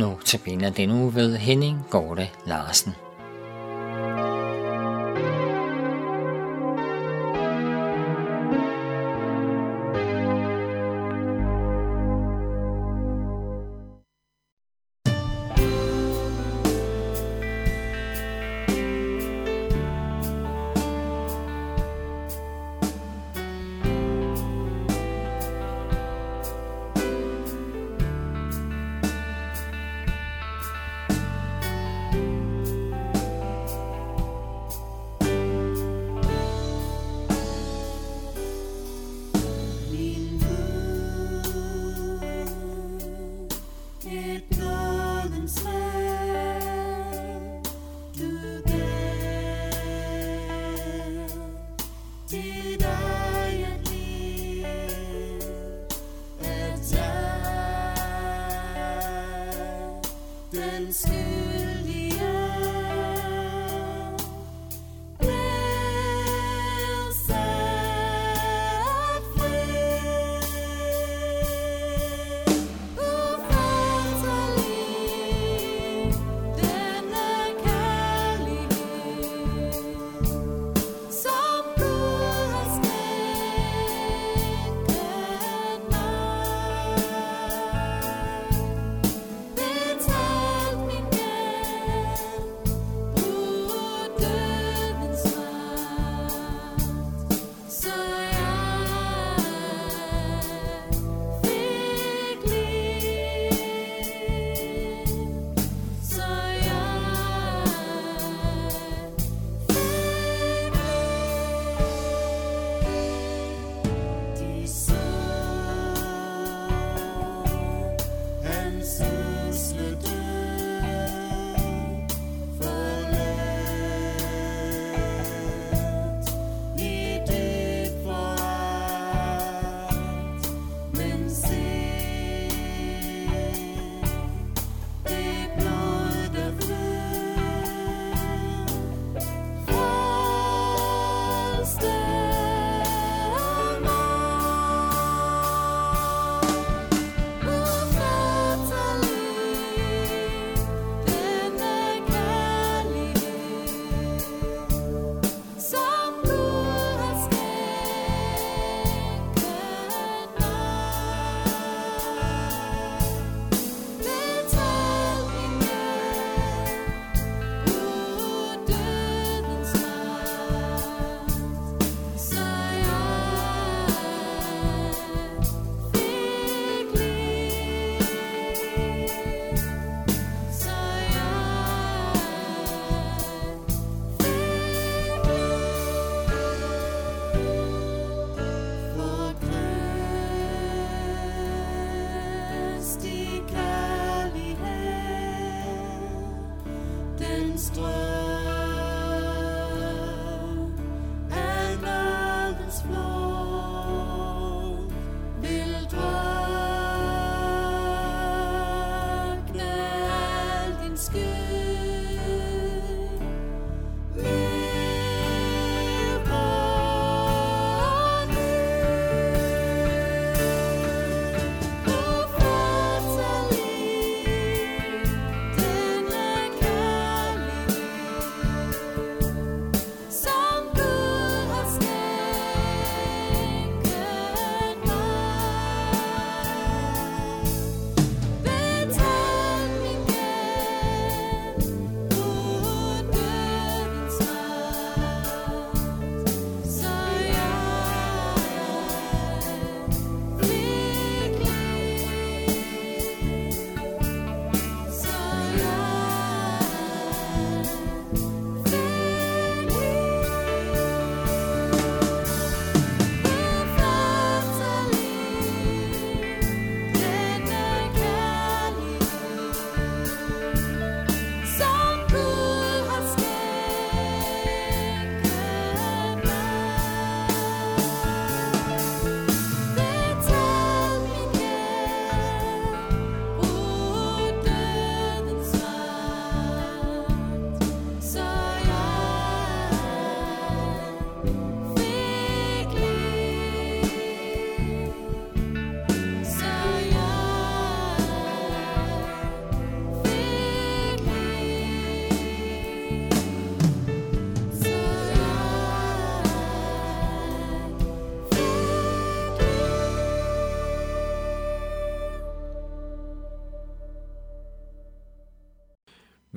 Nu tabiner det nu ved Henning Gorte Larsen.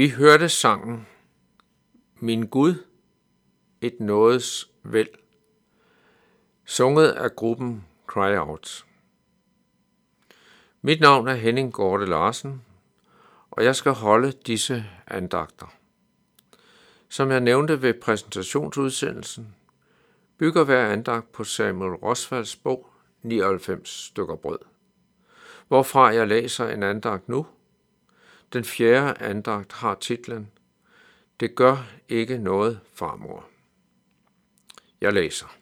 Vi hørte sangen Min Gud, et nådes vel, sunget af gruppen Cry Out. Mit navn er Henning Gorte Larsen, og jeg skal holde disse andagter. Som jeg nævnte ved præsentationsudsendelsen, bygger hver andagt på Samuel Rosvalds bog 99 stykker brød, hvorfra jeg læser en andagt nu. Den fjerde andagt har titlen Det gør ikke noget, farmor. Jeg læser.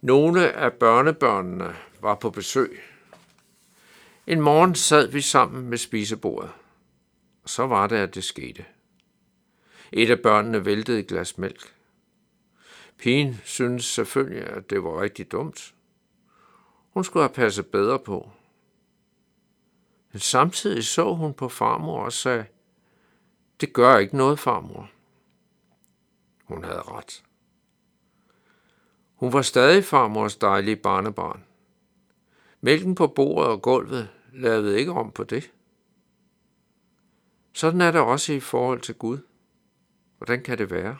Nogle af børnebørnene var på besøg. En morgen sad vi sammen med spisebordet. Så var det, at det skete. Et af børnene væltede et glas mælk. Pigen syntes selvfølgelig, at det var rigtig dumt. Hun skulle have passet bedre på. Men samtidig så hun på farmor og sagde, det gør ikke noget, farmor. Hun havde ret. Hun var stadig farmors dejlige barnebarn. Mælken på bordet og gulvet lavede ikke om på det. Sådan er det også i forhold til Gud. Hvordan kan det være?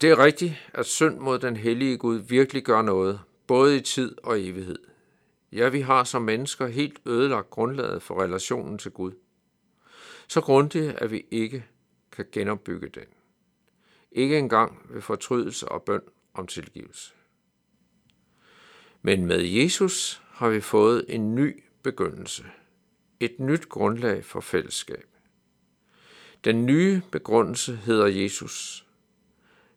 Det er rigtigt, at synd mod den hellige Gud virkelig gør noget, både i tid og evighed. Ja, vi har som mennesker helt ødelagt grundlaget for relationen til Gud. Så grundigt, at vi ikke kan genopbygge den. Ikke engang ved fortrydelse og bøn om tilgivelse. Men med Jesus har vi fået en ny begyndelse. Et nyt grundlag for fællesskab. Den nye begrundelse hedder Jesus.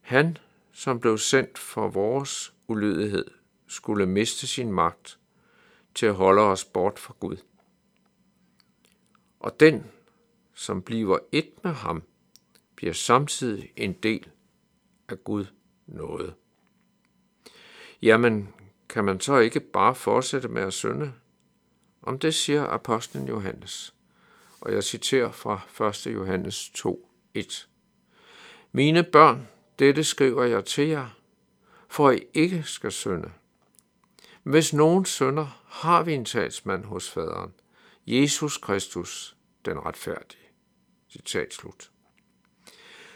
Han, som blev sendt for vores ulydighed, skulle miste sin magt til at holde os bort fra Gud. Og den, som bliver et med ham, bliver samtidig en del af Gud noget. Jamen, kan man så ikke bare fortsætte med at synde? Om det siger apostlen Johannes, og jeg citerer fra 1. Johannes 2, 1. Mine børn, dette skriver jeg til jer, for I ikke skal synde. Hvis nogen sønder, har vi en talsmand hos faderen, Jesus Kristus, den retfærdige. Citat slut.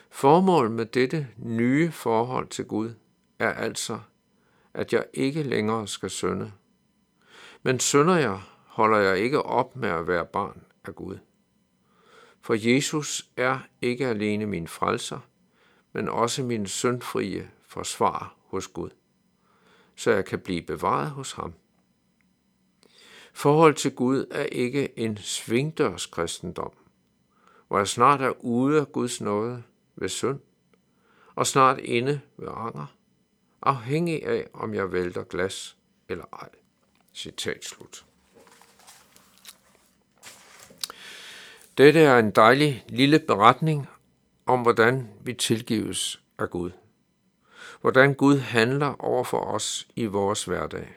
Formålet med dette nye forhold til Gud er altså, at jeg ikke længere skal synde. Men synder jeg, holder jeg ikke op med at være barn af Gud. For Jesus er ikke alene min frelser, men også min syndfrie forsvar hos Gud, så jeg kan blive bevaret hos ham. Forhold til Gud er ikke en svingdørs kristendom, hvor jeg snart er ude af Guds nåde ved synd, og snart inde ved anger, afhængig af, om jeg vælter glas eller ej. Citat slut. Dette er en dejlig lille beretning om, hvordan vi tilgives af Gud. Hvordan Gud handler over for os i vores hverdag.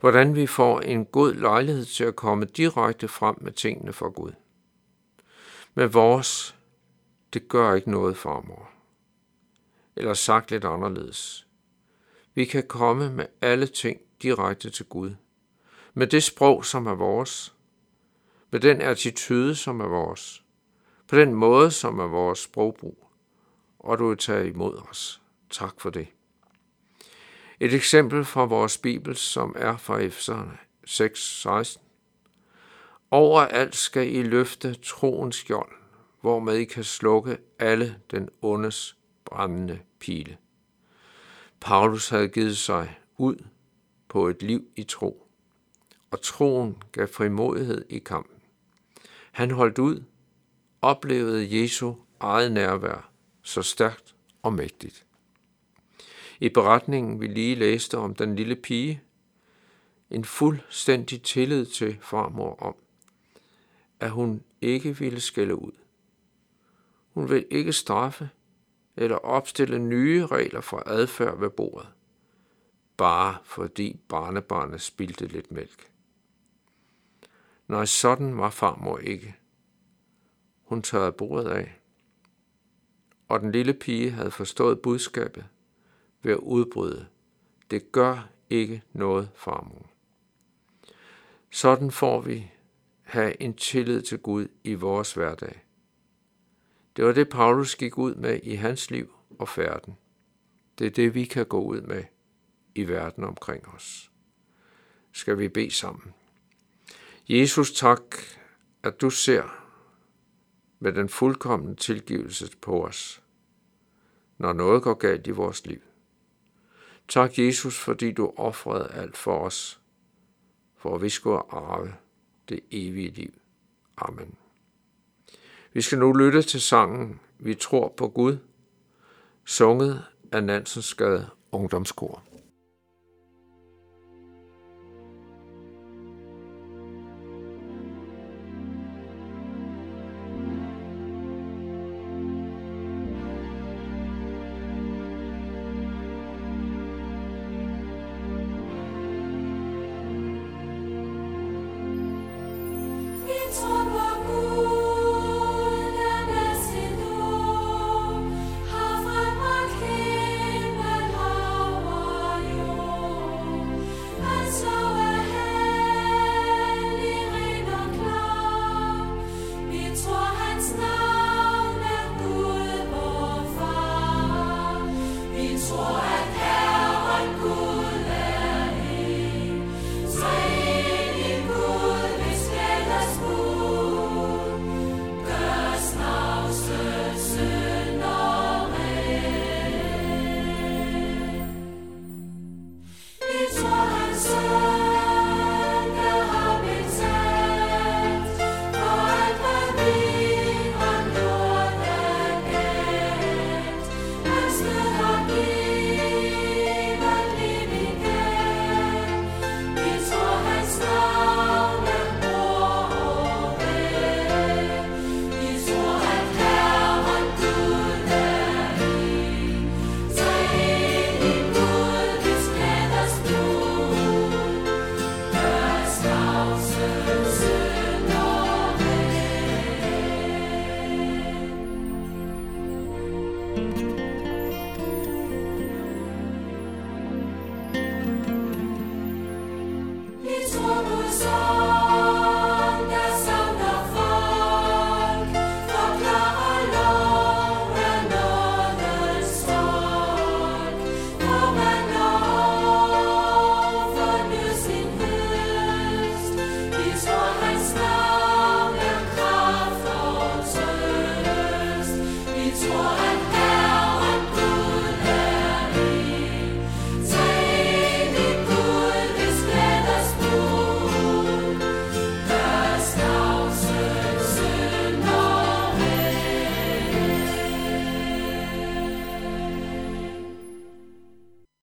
Hvordan vi får en god lejlighed til at komme direkte frem med tingene for Gud. Med vores, det gør ikke noget, farmor. Eller sagt lidt anderledes. Vi kan komme med alle ting direkte til Gud. Med det sprog, som er vores. Med den attitude, som er vores på den måde, som er vores sprogbrug, og du vil tage imod os. Tak for det. Et eksempel fra vores Bibel, som er fra Efeserne 6:16. Overalt skal I løfte troens skjold, hvormed I kan slukke alle den ondes brændende pile. Paulus havde givet sig ud på et liv i tro, og troen gav frimodighed i kampen. Han holdt ud oplevede Jesu eget nærvær så stærkt og mægtigt. I beretningen, vi lige læste om den lille pige, en fuldstændig tillid til farmor om, at hun ikke ville skælde ud. Hun vil ikke straffe eller opstille nye regler for adfærd ved bordet, bare fordi barnebarnet spildte lidt mælk. Nej, sådan var farmor ikke. Hun tørrede bordet af, og den lille pige havde forstået budskabet ved at udbryde. Det gør ikke noget, farmor. Sådan får vi have en tillid til Gud i vores hverdag. Det var det, Paulus gik ud med i hans liv og færden. Det er det, vi kan gå ud med i verden omkring os. Skal vi bede sammen. Jesus, tak, at du ser med den fuldkommende tilgivelse på os, når noget går galt i vores liv. Tak, Jesus, fordi du offrede alt for os, for at vi skulle arve det evige liv. Amen. Vi skal nu lytte til sangen Vi tror på Gud, sunget af Nansensgade Ungdomskor.